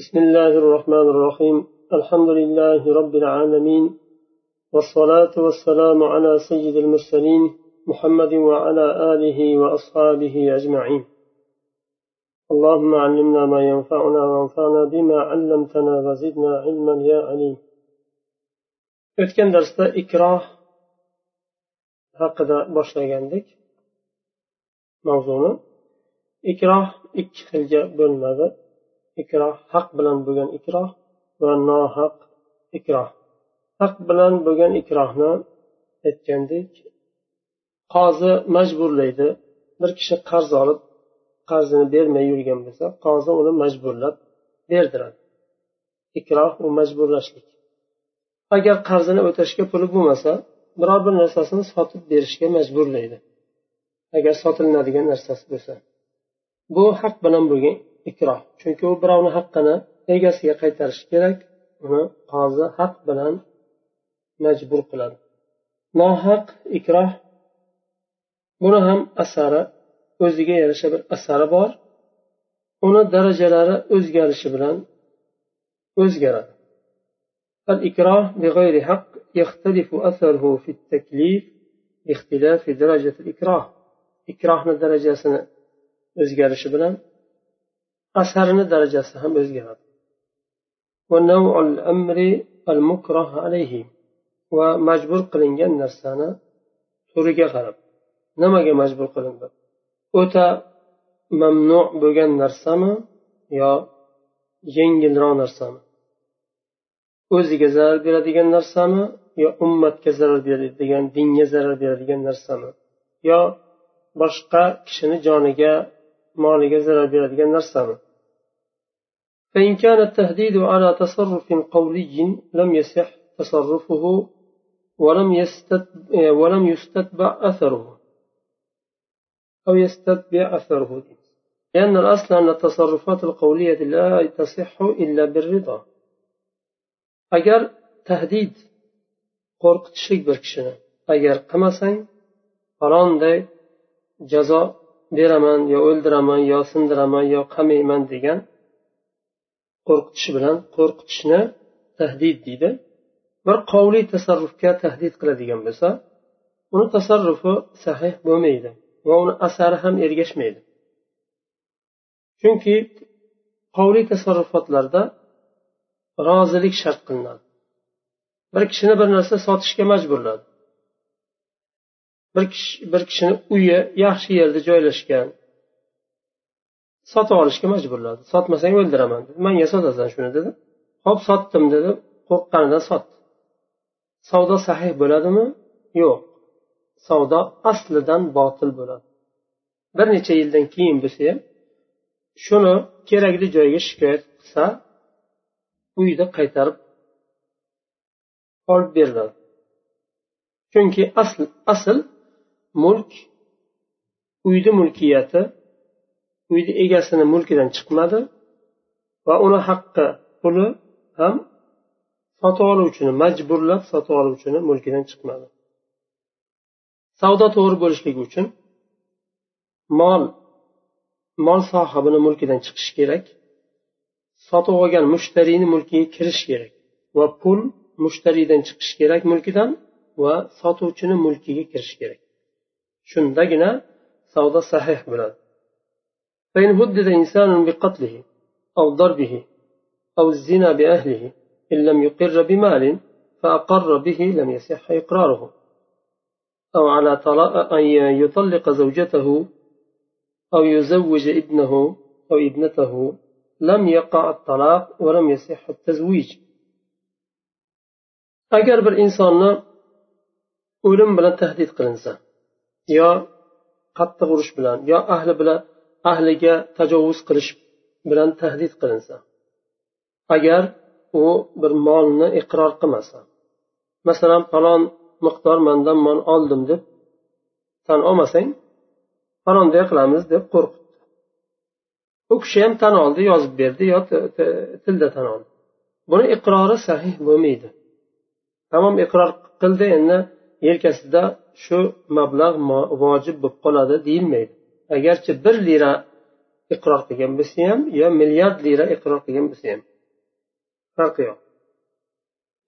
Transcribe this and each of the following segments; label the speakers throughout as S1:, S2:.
S1: بسم الله الرحمن الرحيم. الحمد لله رب العالمين والصلاة والسلام على سيد المرسلين محمد وعلى آله وأصحابه أجمعين. اللهم علمنا ما ينفعنا وانفعنا بما علمتنا وزدنا علما يا عليم. O'tgan darsda ikroh haqida boshlagandik mavzuni ikroh ikki xilga bo'linadi ikroh haq bilan bo'lgan ikroh va nohaq ikroh. Haq bilan bo'lgan ikrohni aytgandik qozi majburlaydi. Bir kishi qarz olib qarzini bermay yurgan bo'lsa qozi uni majburlab berdiradi. Ikroh u majburlashlik. Agar qarzini o'tashga puli bo'lmasa biror bir narsasini sotib berishga majburlaydi. Agar sotilinadigan narsasi bo'lsa. Bu haq bilan bo'lgan ikroh chunki u birovni haqqini egasiga qaytarishi kerak uni qozi haq bilan majbur qiladi nohaq ikroh buni ham asari o'ziga yarasha bir asari bor uni darajalari o'zgarishi bilan o'zgaradi الإكراه بغير حق يختلف أثره في التكليف باختلاف درجة الإكراه إكراه درجة o'zgarishi bilan asarini darajasi ham o'zgaradi va majbur qilingan narsani turiga qarab nimaga majbur qilindi o'ta mamnu bo'lgan narsami yo yengilroq narsami o'ziga zarar beradigan narsami yo ummatga zarar beradigan dinga zarar beradigan narsami yo boshqa kishini joniga moliga zarar beradigan narsami فإن كان التهديد على تصرف قولي لم يصح تصرفه ولم يستتبع, ولم يستتبع أثره. أو يستتبع أثره. لأن الأصل أن التصرفات القولية لا تصح إلا بالرضا. أجر تهديد qo'rqitishlik bir kishini agar qilmasang falonday jazo beraman yo o'ldiraman yo sindiraman yo qamayman degan qo'rqitish bilan qo'rqitishni tahdid deydi. Bir qovli tasarrufga tahdid qiladigan bo'lsa uni tasarrufi sahih bo'lmaydi va uni asari ham ergashmaydi. Chunki qovli tasarrufotlarda rozilik shart qilinadi. Bir kishini bir narsa sotishga majburladi. Bir kishi bir kishini uyi yaxshi yerda joylashgan sotib olishga majburladi sotmasang o'ldiraman dedi. Manga sotasan shuni dedi. Ho'p sotdim dedi. Qo'rqqanidan sotdi savdo sahih bo'ladimi? Yo'q. Savdo aslidan botil bo'ladi. Bir necha yildan keyin bo'lsa ham shuni kerakli joyga shikoyat qilsa uyni qaytarib olib beriladi. Chunki asl asl mulk uyni mulkiyati uyni egasini mulkidan chiqmadi va uni haqqi puli ham sotib oluvchini majburlab sotib oluvchini mulkidan chiqmadi. Savdo to'g'ri bo'lishligi uchun mol mol sohibini mulkidan chiqishi kerak sotib olgan mushtariyni mulkiga kirishi kerak va pul mushtariydan chiqishi kerak mulkidan va sotuvchini mulkiga kirishi kerak. Shundagina savdo sahih bo'ladi. فإن هدد إنسان بقتله أو ضربه أو الزنا بأهله إن لم يقر بمال فأقر به لم يصح إقراره أو على أن يطلق زوجته أو يزوج ابنه أو ابنته لم يقع الطلاق ولم يصح التزويج agar bir insonni o'lim bilan tahdid yo qattiq urish bilan yo ahli bilan ahliga tajovuz qilish bilan tahdid qilinsa agar u bir molni iqror qilmasa. Masalan falon miqdor mandan mol oldim deb tan olmasang falonday qilamiz deb qo'rqitdi u kishi ham tan oldi yozib berdi yo tilda tan oldi. Buni iqrori sahih bo'lmaydi. Tamom iqror qildi endi yelkasida shu mablag' vojib bo'lib qoladi deyilmaydi. Agarchi bir lira iqror qilgan bo'lsa ham yo milliard lira iqror qilgan bo'lsa ham farqi yo'q.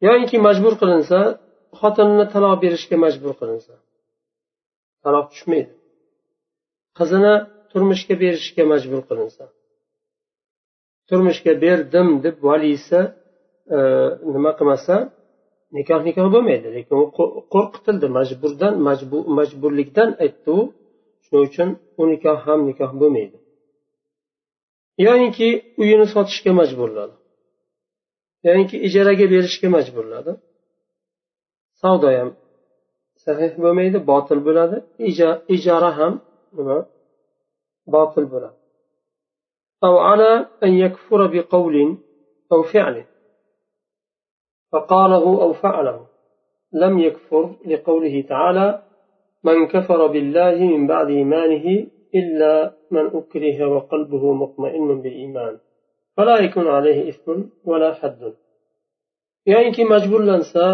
S1: Yoinki majbur qilinsa xotinini taloq berishga majbur qilinsa taloq tushmaydi. Qizini turmushga berishga majbur qilinsa turmushga berdim deb valisi e, nima qilmasa nikoh nikoh bo'lmaydi lekin u qo'rqitildi majburdan majburlikdan aytdi u shuning uchun u nikoh ham nikoh bo'lmaydi yoyinki uyini sotishga majburladi yoyinki ijaraga berishga majburladi savdo ham sahih bo'lmaydi botil bo'ladi ijara ham nima botil bo'ladi أو على أن يكفر بقول أو فعل فقاله أو فعله لم يكفر لقوله تعالى من كفر بالله من بعد إيمانه إلا من أكره وقلبه مطمئن بالإيمان فلا يكون عليه إثم ولا حد yoyinki majburlansa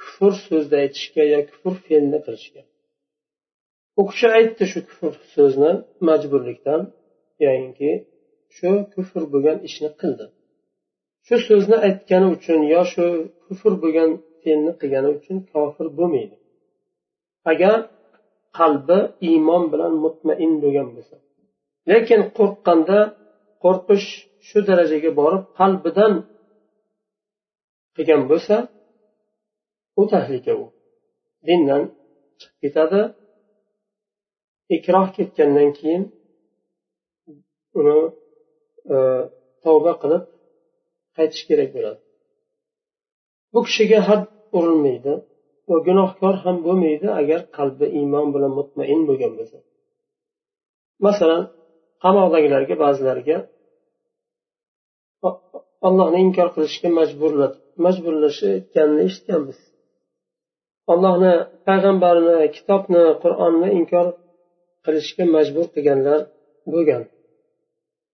S1: kufr so'zni aytishga yo kufr fe'lni qilishga u kishi aytdi shu kufr so'zni majburlikdan yoyinki shu kufr bo'lgan ishni qildi shu so'zni aytgani uchun yo shu kufr bo'lgan fe'lni qilgani uchun kofir bo'lmaydi. Agar qalbi iymon bilan mutmain bo'lgan bo'lsa. Lekin qo'rqqanda qo'rqish shu darajaga borib qalbidan qilgan bo'lsa u tahlika u. Dindan chiqib ketadi. Ikroh ketgandan keyin uni e, tavba qilib qaytish kerak bo'ladi. Bu kishiga had urilmaydi va gunohkor ham bo'lmaydi agar qalbi iymon bilan mutmain bo'lgan bo'lsa. Masalan qamoqdagilarga ba'zilariga allohni inkor qilishga majburlab majburlashayotganini eshitganmiz. Allohni payg'ambarini kitobni qur'onni inkor qilishga majbur qilganlar bo'lgan.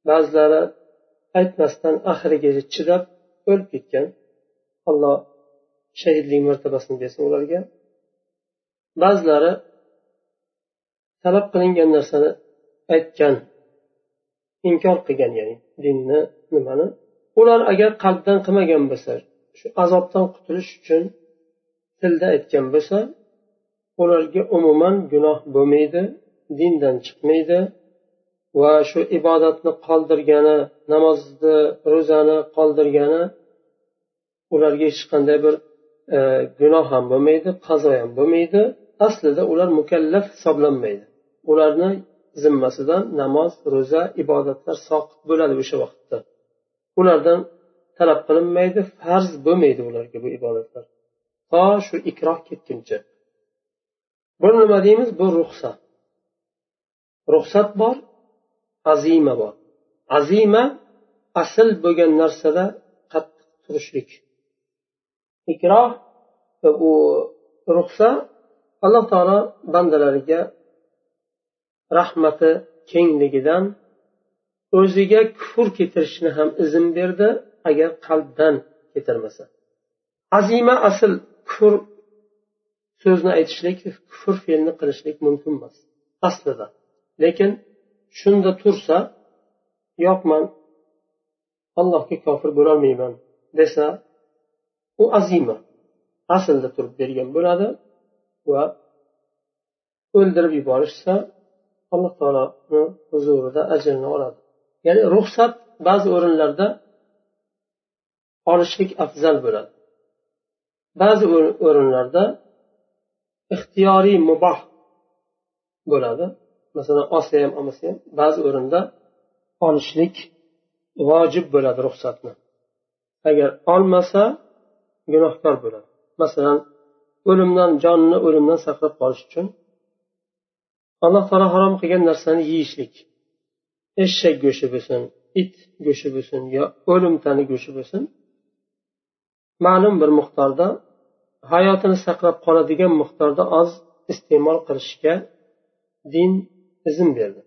S1: Ba'zilari aytmasdan oxirigacha chidab o'lib ketgan. Alloh shahidlik martabasini bersin ularga. Ba'zilari talab qilingan narsani aytgan inkor qilgan ya'ni dinni nimani. Ular agar qalbdan qilmagan bo'lsa shu azobdan qutulish uchun tilda aytgan bo'lsa ularga umuman gunoh bo'lmaydi dindan chiqmaydi. Va shu ibodatni qoldirgani namozni ro'zani qoldirgani ularga hech qanday bir e, gunoh ham bo'lmaydi qazo ham bo'lmaydi. Aslida ular mukallaf hisoblanmaydi. Ularni zimmasidan namoz ro'za ibodatlar soqit bo'ladi o'sha vaqtda. Ulardan talab qilinmaydi farz bo'lmaydi ularga bu ibodatlar. To shu ikroh ketguncha. Buni nima deymiz bu ruxsat. Ruxsat bor azima bor. Azima asl bo'lgan narsada qattiq turishlik. Ikroh u ruxsa alloh taolo bandalariga rahmati kengligidan o'ziga kufr keltirishni ham izn berdi agar qalbdan keltirmasa. Azima asl kufr so'zni aytishlik kufr fe'lni qilishlik mumkin emas aslida. Lekin shunda tursa yo'qman allohga kofir bo'lolmayman desa u azima aslda turib bergan bo'ladi va o'ldirib yuborishsa alloh taoloni huzurida ajrini oladi. Ya'ni ruxsat ba'zi o'rinlarda olishlik afzal bo'ladi. Ba'zi o'rinlarda ixtiyoriy muboh bo'ladi. Masalan olsa ham olmasa ham ba'zi o'rinda olishlik vojib bo'ladi ruxsatni. Agar olmasa gunohkor bo'ladi. Masalan o'limdan jonni o'limdan saqlab qolish uchun alloh taolo harom qilgan narsani yeyishlik. Eshak go'shti bo'lsin it go'shti bo'lsin yo o'limtani go'shti bo'lsin ma'lum bir miqdorda hayotini saqlab qoladigan miqdorda oz iste'mol qilishga din izn berdi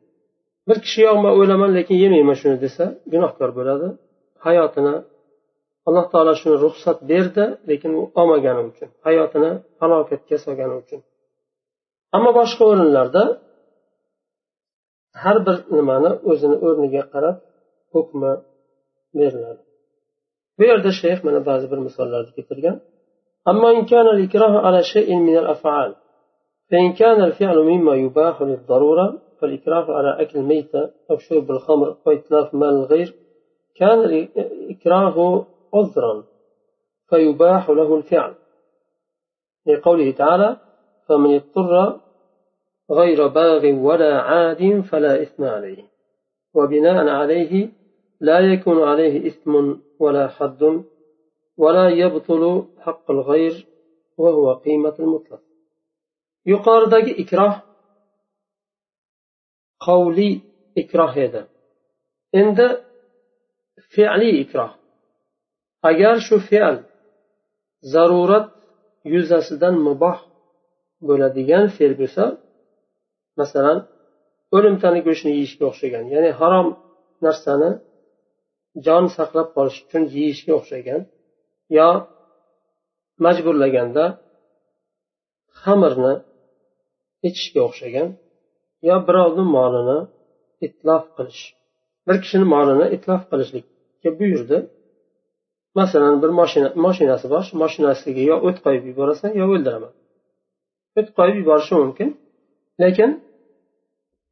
S1: bir kishi yo'q man o'laman lekin yemayman shuni desa gunohkor bo'ladi hayotini alloh taolo shuni ruxsat berdi lekin u olmagani uchun hayotini halokatga solgani uchun ammo boshqa o'rinlarda har bir nimani o'zini o'rniga qarab hukmi beriladi bu yerda shayx mana ba'zi bir misollarni keltirgan أما إن كان الإكراه على شيء من الأفعال فإن كان الفعل مما يباح للضرورة فالإكراه على أكل الميتة أو شرب الخمر وإتلاف مال الغير. كان الإكراه عذرا فيباح له الفعل. لقوله تعالى فمن اضطر غير باغ ولا عاد فلا إثم عليه. وبناء عليه لا يكون عليه إثم ولا حد ولا يبطل حق الغير وهو قيمة المطلق yuqoridagi ikroh qavliy ikroh edi. Endi fe'li ikroh. Agar shu fe'l zarurat yuzasidan muboh bo'ladigan fe'l bo'lsa masalan o'limtani go'shtini yeyishga o'xshagan ya'ni harom narsani jon saqlab qolish uchun yeyishga o'xshagan yo majburlaganda xamirni ichishga o'xshagan yo birovni molini itlof qilish bir kishini molini itlof qilishlikka buyurdi. Masalan bir moshina moshinasi bor shu moshinasiga yo o't qo'yib yuborasan yo o'ldiraman. O't qo'yib yuborishi mumkin lekin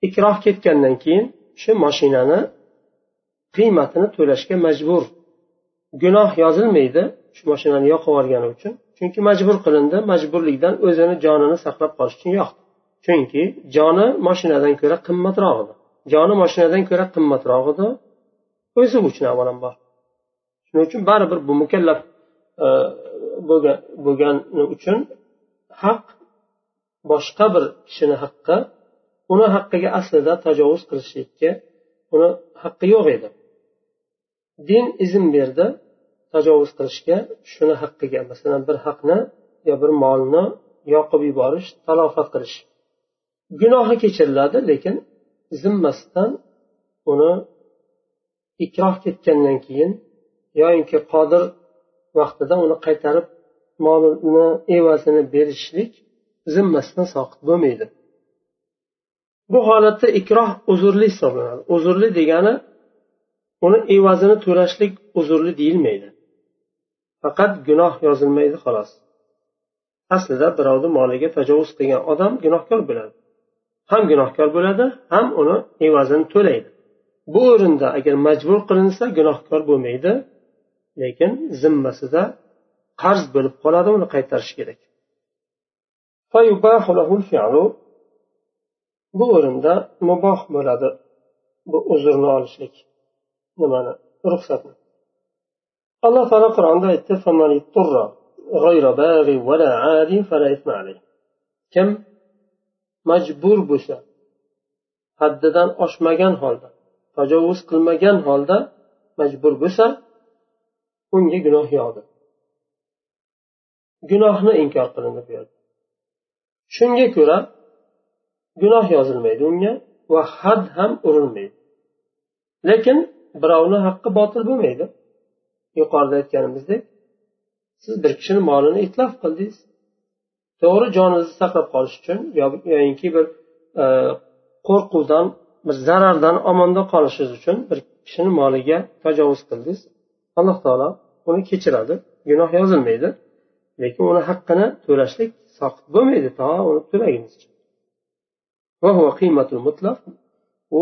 S1: ikroh ketgandan keyin shu moshinani qiymatini to'lashga majbur. Gunoh yozilmaydi shu moshinani yoqib yuborgani uchun chunki majbur qilindi majburlikdan o'zini jonini saqlab qolish uchun yoqdi. Chunki joni moshinadan ko'ra qimmatroq edi. Joni moshinadan ko'ra qimmatroq edi. O'zi uchun avvalambor. Shuning uchun baribir bu mukallaf e, bo'lgani uchun haq boshqa bir kishini haqqi uni haqqiga aslida tajovuz qilishlikka uni haqqi yo'q edi. Din izn berdi tajovuz qilishga shuni haqqiga masalan bir haqni yo bir molni yoqib yuborish talofat qilish. Gunohi kechiriladi lekin zimmasidan uni ikroh ketgandan keyin yoyinki qodir vaqtida uni qaytarib molini evazini berishlik zimmasidan soqit bo'lmaydi. Bu holatda ikroh uzrli hisoblanadi. Uzrli degani uni evazini to'lashlik uzrli deyilmaydi. Faqat gunoh yozilmaydi xolos. Aslida birovni moliga tajovuz qilgan odam gunohkor bo'ladi. Ham gunohkor bo'ladi ham uni evazini to'laydi. Bu o'rinda agar majbur qilinsa gunohkor bo'lmaydi lekin zimmasida qarz bo'lib qoladi uni qaytarish kerak. Bu o'rinda muboh bo'ladi bu uzrni olishlik. Nimani? Ruxsatni. Alloh taolo qur'onda aytdi kim majbur bo'lsa haddidan oshmagan holda tajovuz qilmagan holda majbur bo'lsa unga gunoh yo'qdir. Gunohni inkor qilindi bu yerda. Shunga ko'ra gunoh yozilmaydi unga va had ham urilmaydi. Lekin birovni haqqi botil bo'lmaydi. Yuqorida aytganimizdek siz bir kishini molini itlof qildingiz. To'g'ri jonimizni saqlab qolish uchun yoyinki bir e, qo'rquvdan bir zarardan omonda qolishingiz uchun bir kishini moliga tajovuz qildingiz. Alloh taolo uni kechiradi. Gunoh yozilmaydi lekin uni haqqini to'lashlik soqit bo'lmaydi. To uni to'lagunizcha u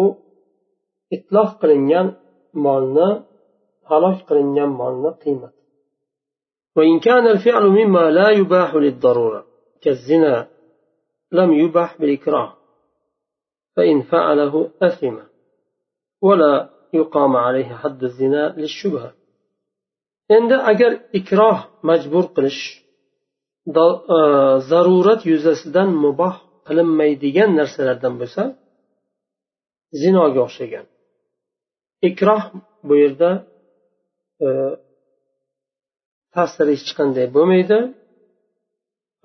S1: itlof qilingan molni halok qilingan molni qiymati. وإن كان الفعل مما لا يباح للضرورة كالزنا لم يباح بالإكراه فإن فعله أثم ولا يقام عليه حد الزنا للشبهة endi agar ikroh majbur qilish zarurat yuzasidan muboh qilinmaydigan narsalardan bo'lsa zinoga o'xshagan ikroh bu yerda e, ta'siri hech qanday bo'lmaydi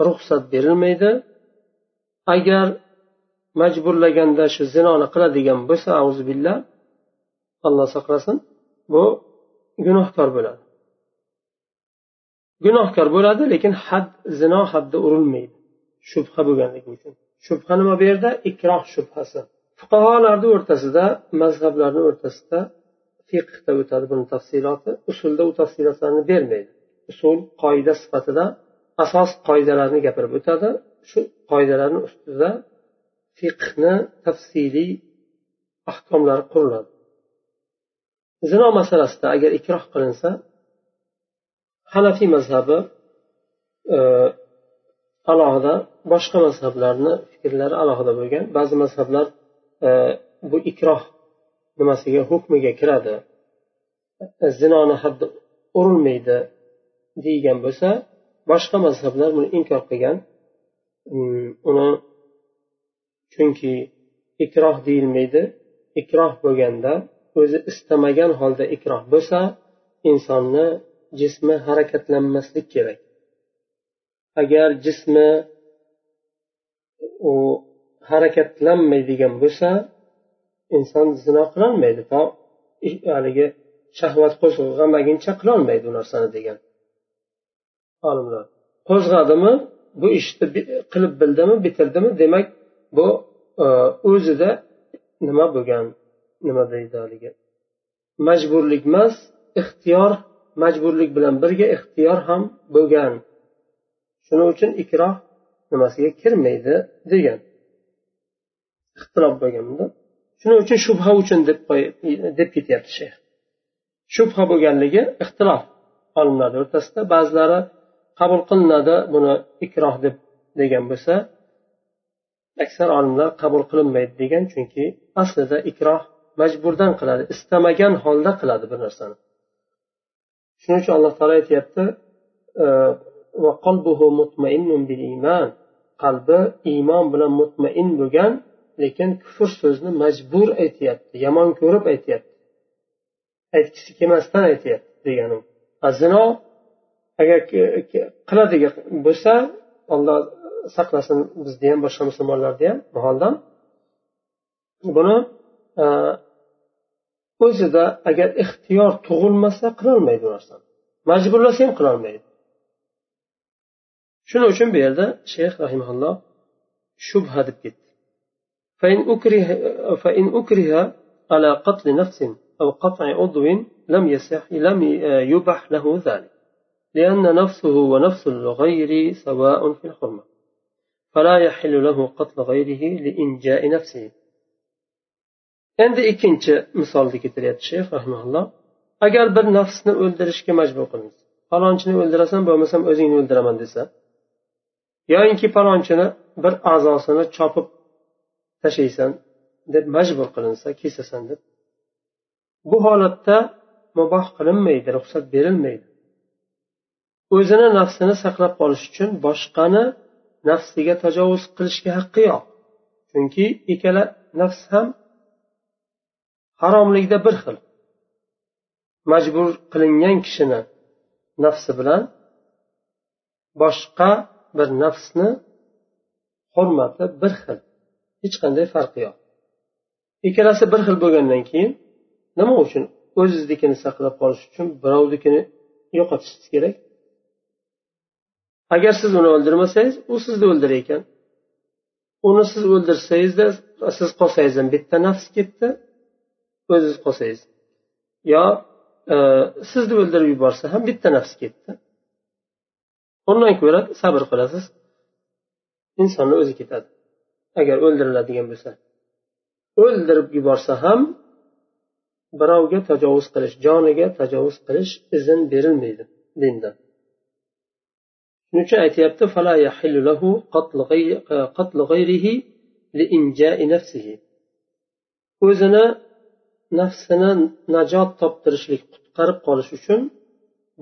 S1: ruxsat berilmaydi. Agar majburlaganda shu zinoni qiladigan bo'lsa billah alloh saqlasin bu gunohkor bo'ladi. Gunohkor bo'ladi lekin had zino haddi urilmaydi. Shubha bo'lganligi uchun. Shubha nima bu yerda? Ikroh shubhasi. Fuqarolarni o'rtasida mazhablarni o'rtasida fiqda o'tadi buni tafsiloti. Usulda u tafsilotlarni bermaydi. Usul qoida sifatida asos qoidalarni gapirib o'tadi. Shu qoidalarni ustida fiqhni tafsiliy ahkomlari quriladi. Zino masalasida agar ikroh qilinsa hanafiy mazhabi e, alohida boshqa mazhablarni fikrlari alohida bo'lgan. Ba'zi mazhablar e, bu ikroh nimasiga hukmiga kiradi. Zinoni haddi urilmaydi deygan bo'lsa boshqa mazhablar buni inkor qilgan. Mm, uni chunki ikroh deyilmaydi. Ikroh bo'lganda o'zi istamagan holda ikroh bo'lsa insonni jismi harakatlanmaslik kerak. Agar jismi u harakatlanmaydigan bo'lsa inson zino qilolmaydi. To haligi shahvat qo'zg'amaguncha qilolmaydi u narsani degan. Olimlar. Qo'zg'adimi? Bu ishni qilib bildimi bitirdimi? Demak bu e, o'zida nima bo'lgan nima deydi haligi? Majburlik emas ixtiyor majburlik bilan birga ixtiyor ham bo'lgan. Shuning uchun ikroh nimasiga kirmaydi degan. Ixtilof bo'lgan bunda. Shuning uchun shubha uchun deb deb ketyapti shayx. Shubha bo'lganligi ixtilof olimlar o'rtasida. Ba'zilari qabul qilinadi buni ikroh deb degan bo'lsa aksar olimlar qabul qilinmaydi degan chunki aslida ikroh majburdan qiladi istamagan holda qiladi bir narsani. Shuning uchun alloh taolo aytyapti e, qalbi iymon bilan mutmain bo'lgan lekin kufr so'zni majbur aytyapti yomon ko'rib aytyapti. Aytgisi kelmasdan aytyapti degani zino agar qiladigan bo'lsa olloh saqlasin bizni ham boshqa musulmonlarni ham bu holdan buni e, o'zida agar ixtiyor tug'ilmasa qilolmaydi bu narsani majburlasa ham qilolmaydi shuning uchun bu yerda shayx rahimaulloh shubha deb ketdi فإن أكره, فإن أكره على قتل نفس أو قطع عضو لم يصح لم يبح له ذلك لأن نفسه ونفس الغير سواء في الحرمة فلا يحل له قتل غيره لإنجاء نفسه endi ikkinchi misolni keltiryapti shayx rahimaulloh agar bir nafsni o'ldirishga majbur qilinsa falonchini o'ldirasan bo'lmasam o'zingni o'ldiraman desa yoyinki falonchini bir a'zosini chopib tashlaysan deb majbur qilinsa kesasan deb bu holatda muboh qilinmaydi ruxsat berilmaydi o'zini nafsini saqlab qolish uchun boshqani nafsiga tajovuz qilishga haqqi yo'q. Chunki ikkala nafs ham haromlikda bir xil. Majbur qilingan kishini nafsi bilan boshqa bir nafsni hurmati bir xil. Hech qanday farqi yo'q. Ikkalasi bir xil bo'lgandan keyin nima uchun o'ziznikini saqlab qolish uchun birovnikini yo'qotishingiz kerak? Agar siz uni o'ldirmasangiz u sizni o'ldirar ekan. Uni siz o'ldirsangizda siz qolsangiz ham bitta nafs ketdi o'ziz qolsangiz. Yo e, sizni o'ldirib yuborsa ham bitta nafs ketdi. Undan ko'ra sabr qilasiz insonni o'zi ketadi. Agar o'ldiriladigan bo'lsa. O'ldirib yuborsa ham birovga tajovuz qilish joniga tajovuz qilish izn berilmaydi dinda uchun aytyapti o'zini nafsini najot toptirishlik qutqarib qolish uchun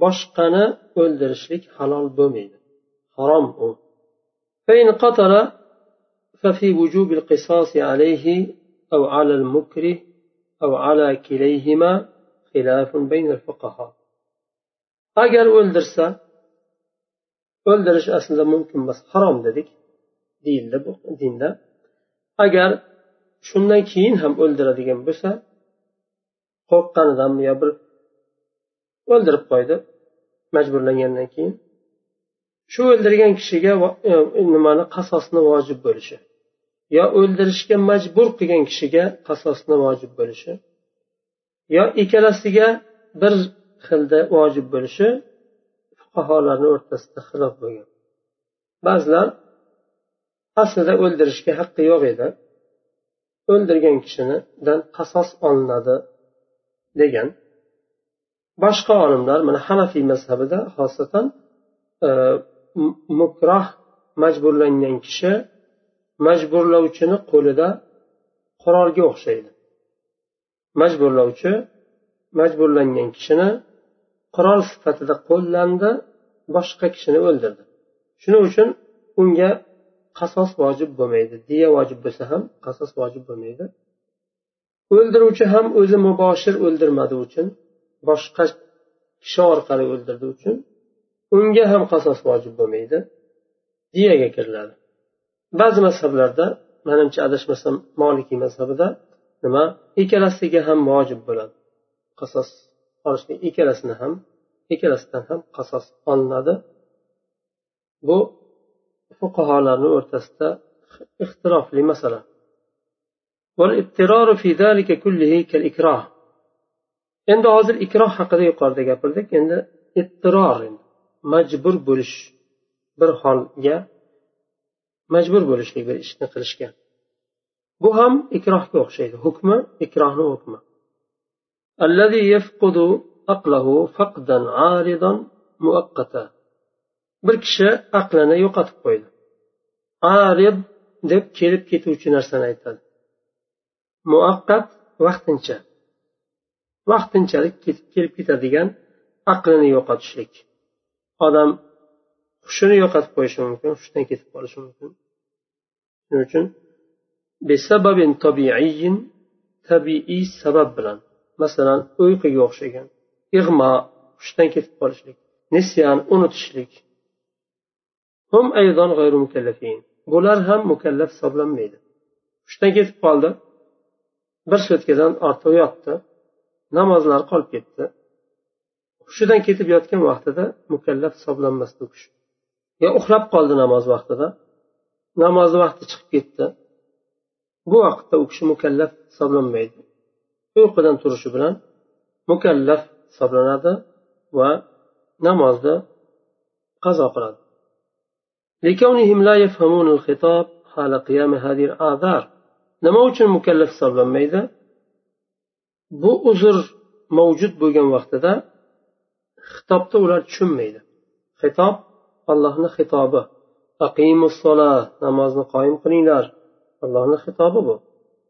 S1: boshqani o'ldirishlik halol bo'lmaydi harom u فإن قتل ففي وجوب القصاص عليه أو على المكره أو على كليهما خلاف بين الفقهاء agar o'ldirsa o'ldirish aslida mumkin emas harom dedik. Deyildi bu dinda agar shundan keyin ham o'ldiradigan bo'lsa qo'rqqanidanmi yo bir o'ldirib qo'ydi majburlangandan keyin shu o'ldirgan kishiga e, nimani qasosni vojib bo'lishi yo o'ldirishga majbur qilgan kishiga qasosni vojib bo'lishi yo ikkalasiga bir xilda vojib bo'lishi baholarni o'rtasida xilof bo'lgan. Ba'zilar aslida o'ldirishga haqqi yo'q edi. O'ldirgan kishinidan qasos olinadi degan. Boshqa olimlar mana hanafiy mazhabida xosatan e, mukroh majburlangan kishi majburlovchini qo'lida qurolga o'xshaydi. Majburlovchi majburlangan kishini qurol sifatida qo'llandi boshqa kishini o'ldirdi. Shuning uchun unga qasos vojib bo'lmaydi. Diya vojib bo'lsa ham qasos vojib bo'lmaydi. O'ldiruvchi ham o'zi muboshir o'ldirmadi uchun boshqa kishi orqali o'ldirdi uchun unga ham qasos vojib bo'lmaydi diyaga kiriladi. Ba'zi mazhablarda manimcha adashmasam molikiy mazhabida nima? Ikkalasiga ham vojib bo'ladi. Qasos olishlik ikkalasini ham ikkalasidan ham qasos olinadi. Bu fuqarolarni o'rtasida ixtirofli masala. Endi hozir ikroh haqida yuqorida gapirdik. Endi ittiror majbur bo'lish bir holga majbur bo'lishlik bir ishni qilishga. Bu ham ikrohga o'xshaydi. Hukmi ikrohni hukmi. aqlah faqdan aridan muaqqata. Bir kishi aqlini yo'qotib qo'ydi. Arid deb kelib ketuvchi narsani aytadi. Muaqqat vaqtincha. Vaqtinchalik kelib ketadigan aqlini yo'qotishlik. Odam hushini yo'qotib qo'yishi mumkin hushdan ketib qolishi mumkin. Shuning uchun besababin tabiiy sabab bilan masalan uyquga o'xshagan ig'mo hushdan ketib qolishlik nisyan unutishlik. Bular ham mukallaf hisoblanmaydi. Hushdan ketib qoldi. Bir sutkadan ortiq yotdi. Namozlari qolib ketdi. Hushidan ketib yotgan vaqtida mukallaf hisoblanmasdi u kishi. Yo uxlab qoldi namoz vaqtida. Namozni vaqti chiqib ketdi. Bu vaqtda u kishi mukallaf hisoblanmaydi. Uyqudan turishi bilan mukallaf hisoblanadi va namozni qazo qiladi لكونهم لا يفهمون الخطاب حال قيام هذه الآثار nima uchun mukallaf hisoblanmaydi bu uzr mavjud bo'lgan vaqtida xitobda ular tushunmaydi xitob allohni xitobi aqimussola namozni qoyim qilinglar allohni xitobi bu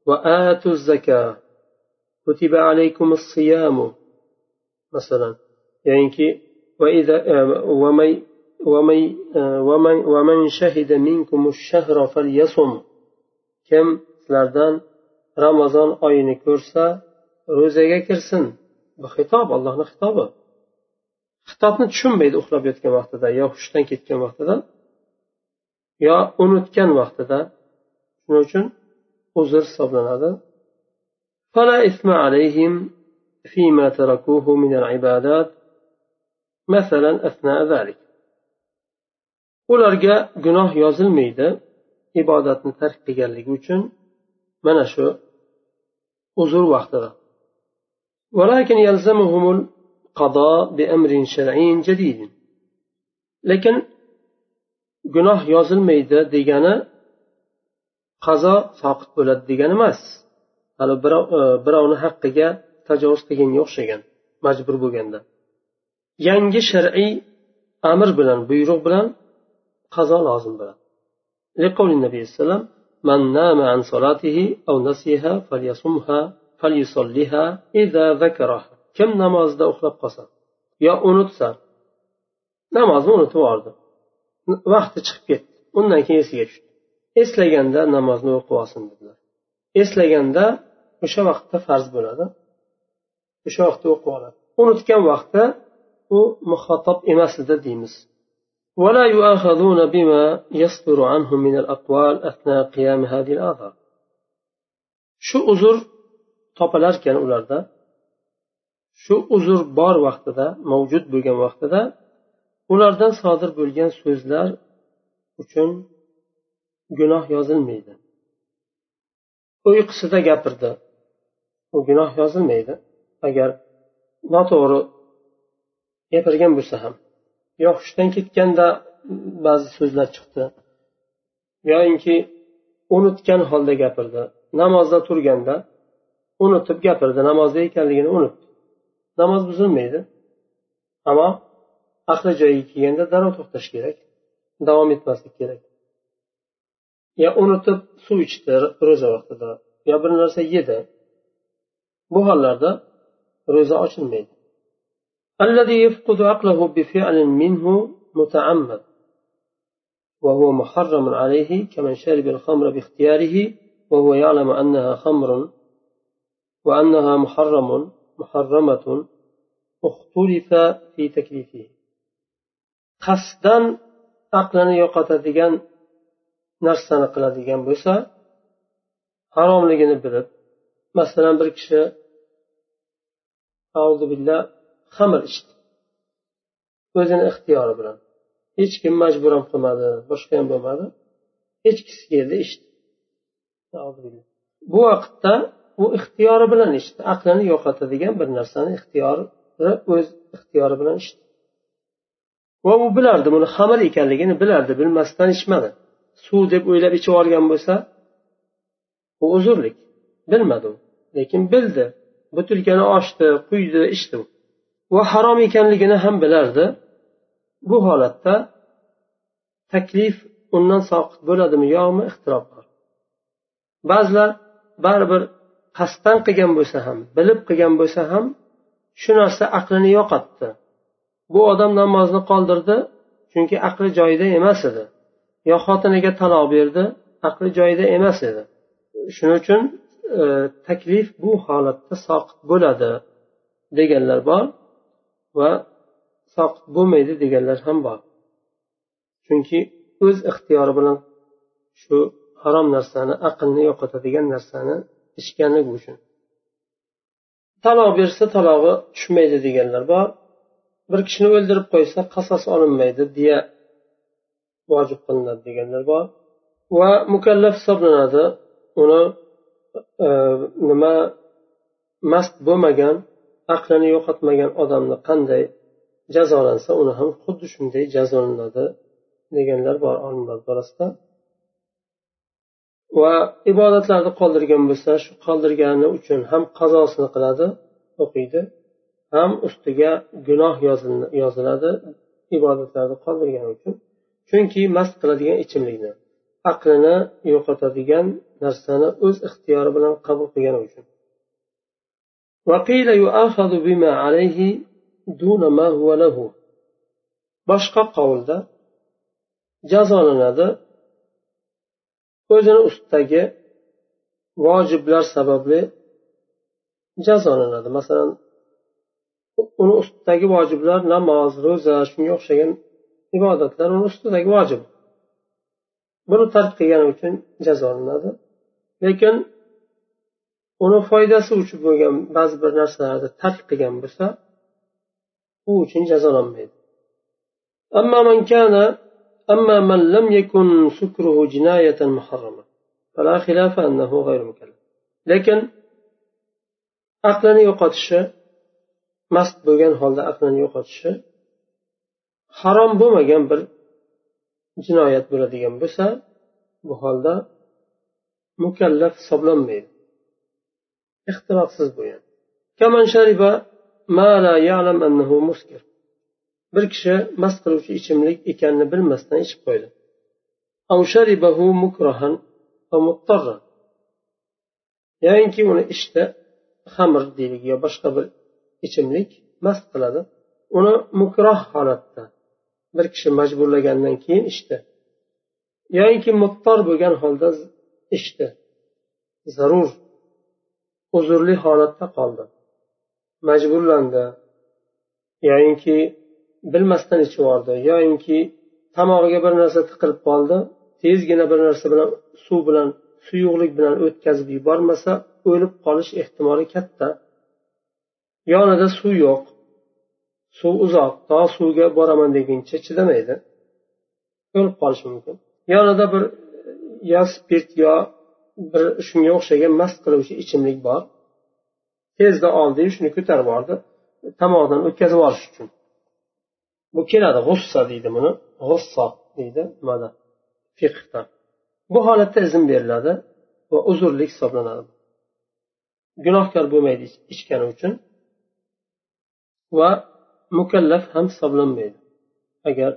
S1: va atu zaka kutiba alaykum siyamu masalan yoyinki kim sizlardan ramazon oyini ko'rsa ro'zaga kirsin. Bu xitob allohni xitobi. Xitobni tushunmaydi uxlab yotgan vaqtida yo hushdan ketgan vaqtida yo unutgan vaqtida. Shuning uchun uzr hisoblanadi. فيما تركوه من العبادات مثلا أثناء ذلك ularga gunoh yozilmaydi ibodatni tark qilganligi uchun mana shu uzr vaqtida ولكن يلزمهم القضاء بأمر شرعي جديد lekin gunoh yozilmaydi degani qazo soqit bo'ladi degani emas hali birovni haqqiga tajovuz qilganga o'xshagan majbur bo'lganda yangi shar'iy amr bilan buyruq bilan qazo lozim bo'ladi لقول النبي صلى الله عليه وسلم من نام عن صلاته أو نسيها فليصمها فليصليها إذا ذكرها kim namozida uxlab qolsa yo unutsa namozni unutib yubordi vaqti chiqib ketdi undan keyin esiga tushdi eslaganda namozni o'qib olsin dedilar eslaganda o'sha vaqtda farz bo'ladi o'sha vaqtda o'qib oladi unutgan vaqtda u muxotob emas edi deymiz ولا يؤاخذون بما يصدر عنهم من الأقوال أثناء قيام هذه الآثار shu uzr topilarkan ularda shu uzr bor vaqtida mavjud bo'lgan vaqtida ulardan sodir bo'lgan so'zlar uchun gunoh yozilmaydi uyqusida gapirdi u gunoh yozilmaydi Agar noto'g'ri gapirgan bo'lsa ham yo hushdan ketganda ba'zi so'zlar chiqdi yoyinki unutgan holda gapirdi namozda turganda unutib gapirdi namozda ekanligini unutdi. Namoz buzilmaydi ammo aqli joyiga kelganda darrov to'xtash kerak davom etmaslik kerak. Yo unutib suv ichdi ro'za vaqtida yo bir narsa yedi. Bu hollarda ro'za ochilmaydi الذي يفقد عقله بفعل منه متعمد وهو محرم عليه كمن شرب الخمر باختياره وهو يعلم أنها خمر وأنها محرم محرمة اختلف في تكليفه qasddan aqlini yo'qotadigan narsani qiladigan bo'lsa haromligini bilib masalan bir kishi xamir ichdi. O'zini ixtiyori bilan. Hech kim majbur ham qilmadi boshqa ham bo'lmadi. Echkisi keldi ichdi. Bu vaqtda u ixtiyori bilan ichdi. Aqlini yo'qotadigan bir narsani ixtiyori o'z ixtiyori bilan ichdi. Va u bilardi buni xamir ekanligini bilardi bilmasdan ichmadi. Suv deb o'ylab ichib yuborgan bo'lsa bu uzrlik. Bilmadi u lekin bildi. Butilkani ochdi quydi ichdi. Va harom ekanligini ham bilardi. Bu holatda taklif undan soqit bo'ladimi yo'qmi ixtirob bor. Ba'zilar baribir qasddan qilgan bo'lsa ham bilib qilgan bo'lsa ham shu narsa aqlini yo'qotdi. Bu odam namozni qoldirdi chunki aqli joyida emas edi. Yo xotiniga taloq berdi aqli joyida emas edi. Shuning uchun E, taklif bu holatda soqit bo'ladi deganlar bor va soqit bo'lmaydi deganlar ham bor. Chunki o'z ixtiyori bilan shu harom narsani aqlni yo'qotadigan narsani ichganligi uchun. Taloq bersa talog'i tushmaydi deganlar bor. Bir kishini o'ldirib qo'ysa qasos olinmaydi deya vojib qilinadi deganlar bor. Va mukallaf hisoblanadi. Uni Э, nima mast bo'lmagan aqlini yo'qotmagan odamni qanday jazolansa uni ham xuddi shunday jazolanadi deganlar bor olimlar orasida va ibodatlarni qoldirgan bo'lsa shu qoldirgani uchun ham qazosini qiladi o'qiydi. Ham ustiga gunoh yoziladi ibodatlarni qoldirgani uchun. Chunki mast qiladigan ichimlikni. Aqlini yo'qotadigan narsani o'z ixtiyori bilan qabul qilgani uchun. Boshqa qovulda jazolanadi. O'zini ustidagi vojiblar sababli jazolanadi. Masalan uni ustidagi vojiblar namoz ro'za shunga o'xshagan ibodatlar uni ustidagi vojib. buni tark qilgani uchun jazolanadi lekin uni foydasi uchun bo'lgan ba'zi bir narsalarni tark qilgan bo'lsa u uchun jazolanmaydi أما من كان أما من لم يكن سكره جناية محرمة فلا خلاف أنه غير مكلف لكن aqlini yo'qotishi mast bo'lgan holda aqlini yo'qotishi harom bo'lmagan bir jinoyat bo'ladigan bo'lsa bu holda mukallaf hisoblanmaydi. Ixtirofsiz bo'lgan bir kishi mast qiluvchi ichimlik ekanini bilmasdan ichib qo'ydi. Yoinki uni ichdi xamir deylik yo boshqa bir ichimlik mast qiladi. Uni mukroh holatda bir kishi majburlagandan keyin ichdi. Yoinki muttor bo'lgan holda ichdi. Zarur uzrli holatda qoldi. Majburlandi. Yoyinki bilmasdan ichib yubordi. Yoyinki tomog'iga bir narsa tiqilib qoldi. Tezgina bir narsa bilan suv bilan suyuqlik bilan o'tkazib yubormasa o'lib qolish ehtimoli katta. Yonida suv yo'q. Suv uzoq to suvga boraman deguncha chidamaydi o'lib qolishi mumkin. Yonida bir e, yo spirt yo bir shunga o'xshagan mast qiluvchi ichimlik bor. Tezda oldiyu shuni ko'tarib yubordi tomog'idan o'tkazib yuborish uchun. Bu keladi g'ussa deydi buni. G'ussa deydi nimada? Fiqda bu holatda izn beriladi va uzrlik hisoblanadi. Gunohkor bo'lmaydi ichgani uchun. Va mukallaf ham hisoblanmaydi agar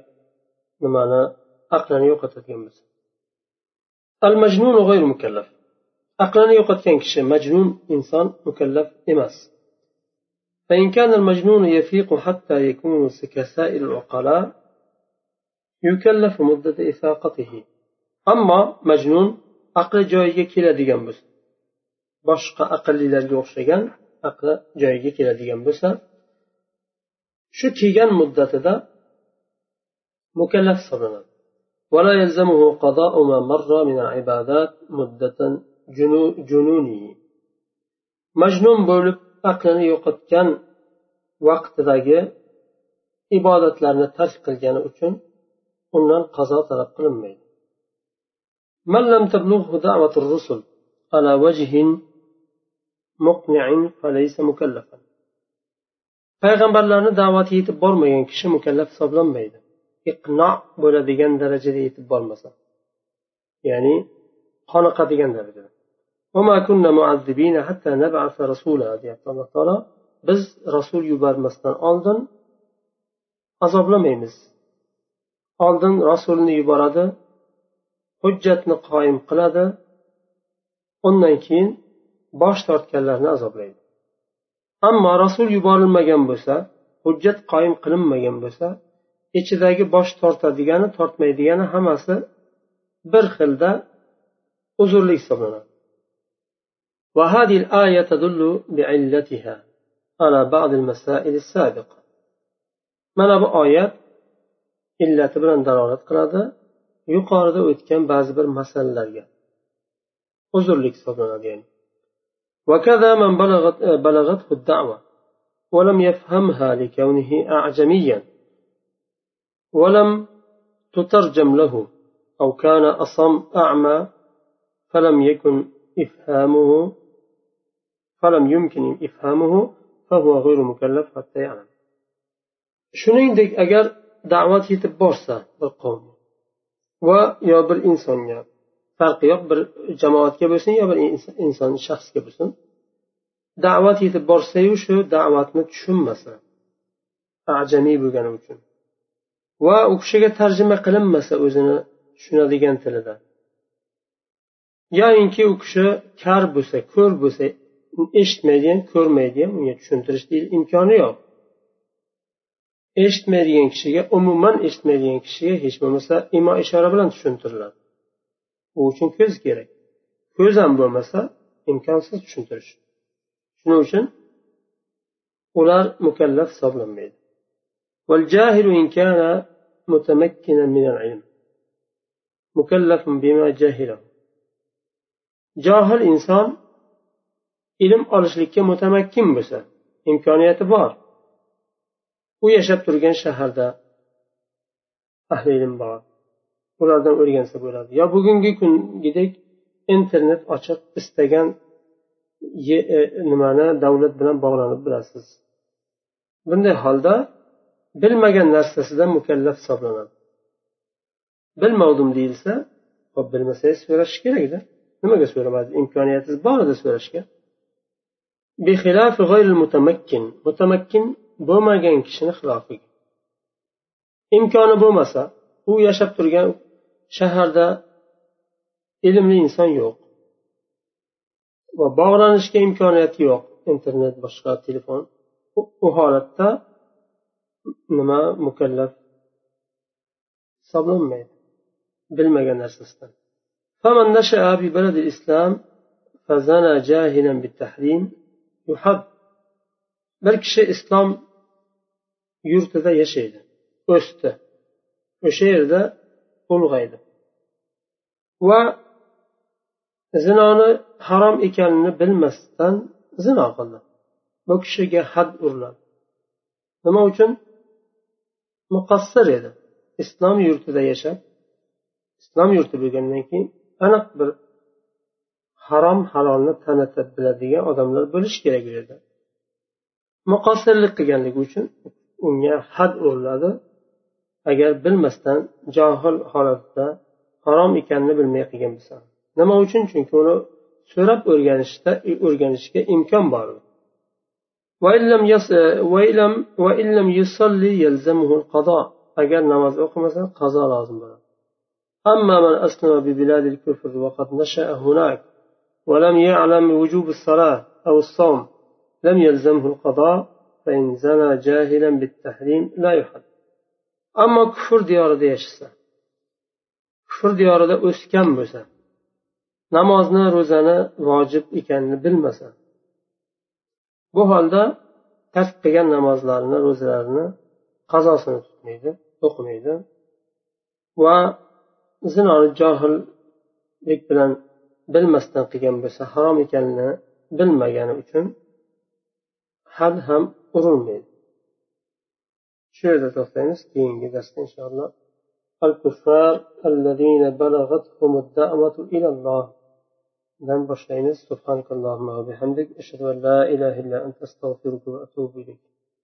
S1: nimani aqlini yo'qotadigan bo'lsa al majnun g'ayr mukallaf aqlini yo'qotgan kishi majnun inson mukallaf emas فإن كان المجنون يفيق حتى يكون كسائر العقلاء يكلف مدة إفاقته أما مجنون aqli joyiga keladigan bo'lsa boshqa aqllilarga o'xshagan aqli joyiga keladigan bo'lsa shu kelgan muddatida mukallaf hisoblanadi ولا يلزمه قضاء ما مر من العبادات مدة جنونه majnun bo'lib aqlini yo'qotgan vaqtidagi ibodatlarni tark qilgani uchun undan qazo talab qilinmaydi من لم تبلغه دعوة الرسل على وجه مقنع فليس مكلفا payg'ambarlarni da'vati yetib bormagan kishi mukallaf hisoblanmaydi. Iqno bo'ladigan darajada yetib bormasa. Ya'ni qoniqadigan darajada. Deyapti alloh taolo. Biz rasul yubormasdan oldin azoblamaymiz. Oldin rasulni yuboradi hujjatni qoyim qiladi. Undan keyin bosh tortganlarni azoblaydi. ammo rasul yuborilmagan bo'lsa hujjat qoyim qilinmagan bo'lsa ichidagi bosh tortadigani tortmaydigani hammasi bir xilda uzrli hisoblanadi وهذه الآية تدل بعلتها على بعض المسائل السابقة mana bu oyat illati bilan dalolat qiladi yuqorida o'tgan ba'zi bir masalalarga uzrlik hisoblanadi ya'ni وكذا من بلغت بلغته الدعوة ولم يفهمها لكونه أعجميا ولم تترجم له أو كان أصم أعمى فلم يكن إفهامه فلم يمكن إفهامه فهو غير مكلف حتى يعلم. shuningdek agar da'vat yetib borsa bir qavmga va yo bir insonga farqi yo'q bir jamoatga bo'lsin yo bir inson shaxsga bo'lsin. Da'vat yetib borsayu shu da'vatni tushunmasa ajamiy bo'lgani uchun va u kishiga tarjima qilinmasa o'zini tushunadigan tilida. Yoyinki u kishi kar bo'lsa ko'r bo'lsa eshitmaydigan ko'rmaydigan unga tushuntirish imkoni yo'q. Eshitmaydigan kishiga umuman eshitmaydigan kishiga hech bo'lmasa imo ishora bilan tushuntiriladi u uchun ko'z kerak ko'z ham bo'lmasa imkonsiz tushuntirish shuning uchun ular mukallaf hisoblanmaydi والجاهل إن كان متمكنا من العلم مكلف بما جاهله johil inson ilm olishlikka mutamakkin bo'lsa imkoniyati bor u yashab turgan shaharda ahli ilm bor Ulardan o'rgansa bo'ladi. Yo bugungi kungidek internet ochiq istagan e, nimani davlat bilan bog'lanib bilasiz bunday holda bilmagan narsasidan mukallaf hisoblanadi. Bilmovdim deyilsa hop bilmasangiz so'rash kerakda nimaga so'ramadi imkoniyatingiz bor edi so'rashga. Mutamakkin bo'lmagan kishini xilofiga. Imkoni bo'lmasa u yashab turgan shaharda ilmli inson yo'q va bog'lanishga imkoniyati yo'q internet boshqa telefon u holatda nima mukallaf hisoblanmaydi bilmagan narsasidan فمن نشأ في بلد الإسلام فزنى جاهلا بالتحريم يحب bir kishi islom yurtida yashaydi o'sdi o'sha yerda ulg'aydi Va zinoni harom ekanini bilmasdan zino qildi. Bu kishiga had uriladi. Nima uchun? Muqassir edi. Islom yurtida yashab islom yurti bo'lgandan keyin aniq bir harom halolni tanitib biladigan odamlar bo'lishi kerak u yerda. Muqassirlik qilganligi uchun unga had uriladi. Agar bilmasdan johil holatda harom ekanini bilmay qilgan bo'lsa nima uchun chunki uni so'rab o'rganishda o'rganishga imkon bor agar namoz o'qimasa qazo lozim bo'ladi أما من أسلم ببلاد الكفر وقد نشأ هناك ولم يعلم وجوب الصلاة أو الصوم لم يلزمه القضاء فإن زنى جاهلا بالتحريم لا يحد أما كفر ديار yashasa kufr diyorida o'sgan bo'lsa namozni ro'zani vojib ekanini bilmasa bu holda tark qilgan namozlarini ro'zalarini qazosini tutmaydi o'qimaydi va zinoni johillik bilan bilmasdan qilgan bo'lsa harom ekanini bilmagani uchun had ham urilmaydi. Shu yerda to'xtaymiz keyingi darsda inshaalloh الكفار الذين بلغتهم الدعوة إلى الله. لم سبحانك اللهم وبحمدك أشهد أن لا إله إلا أنت أستغفرك وأتوب إليك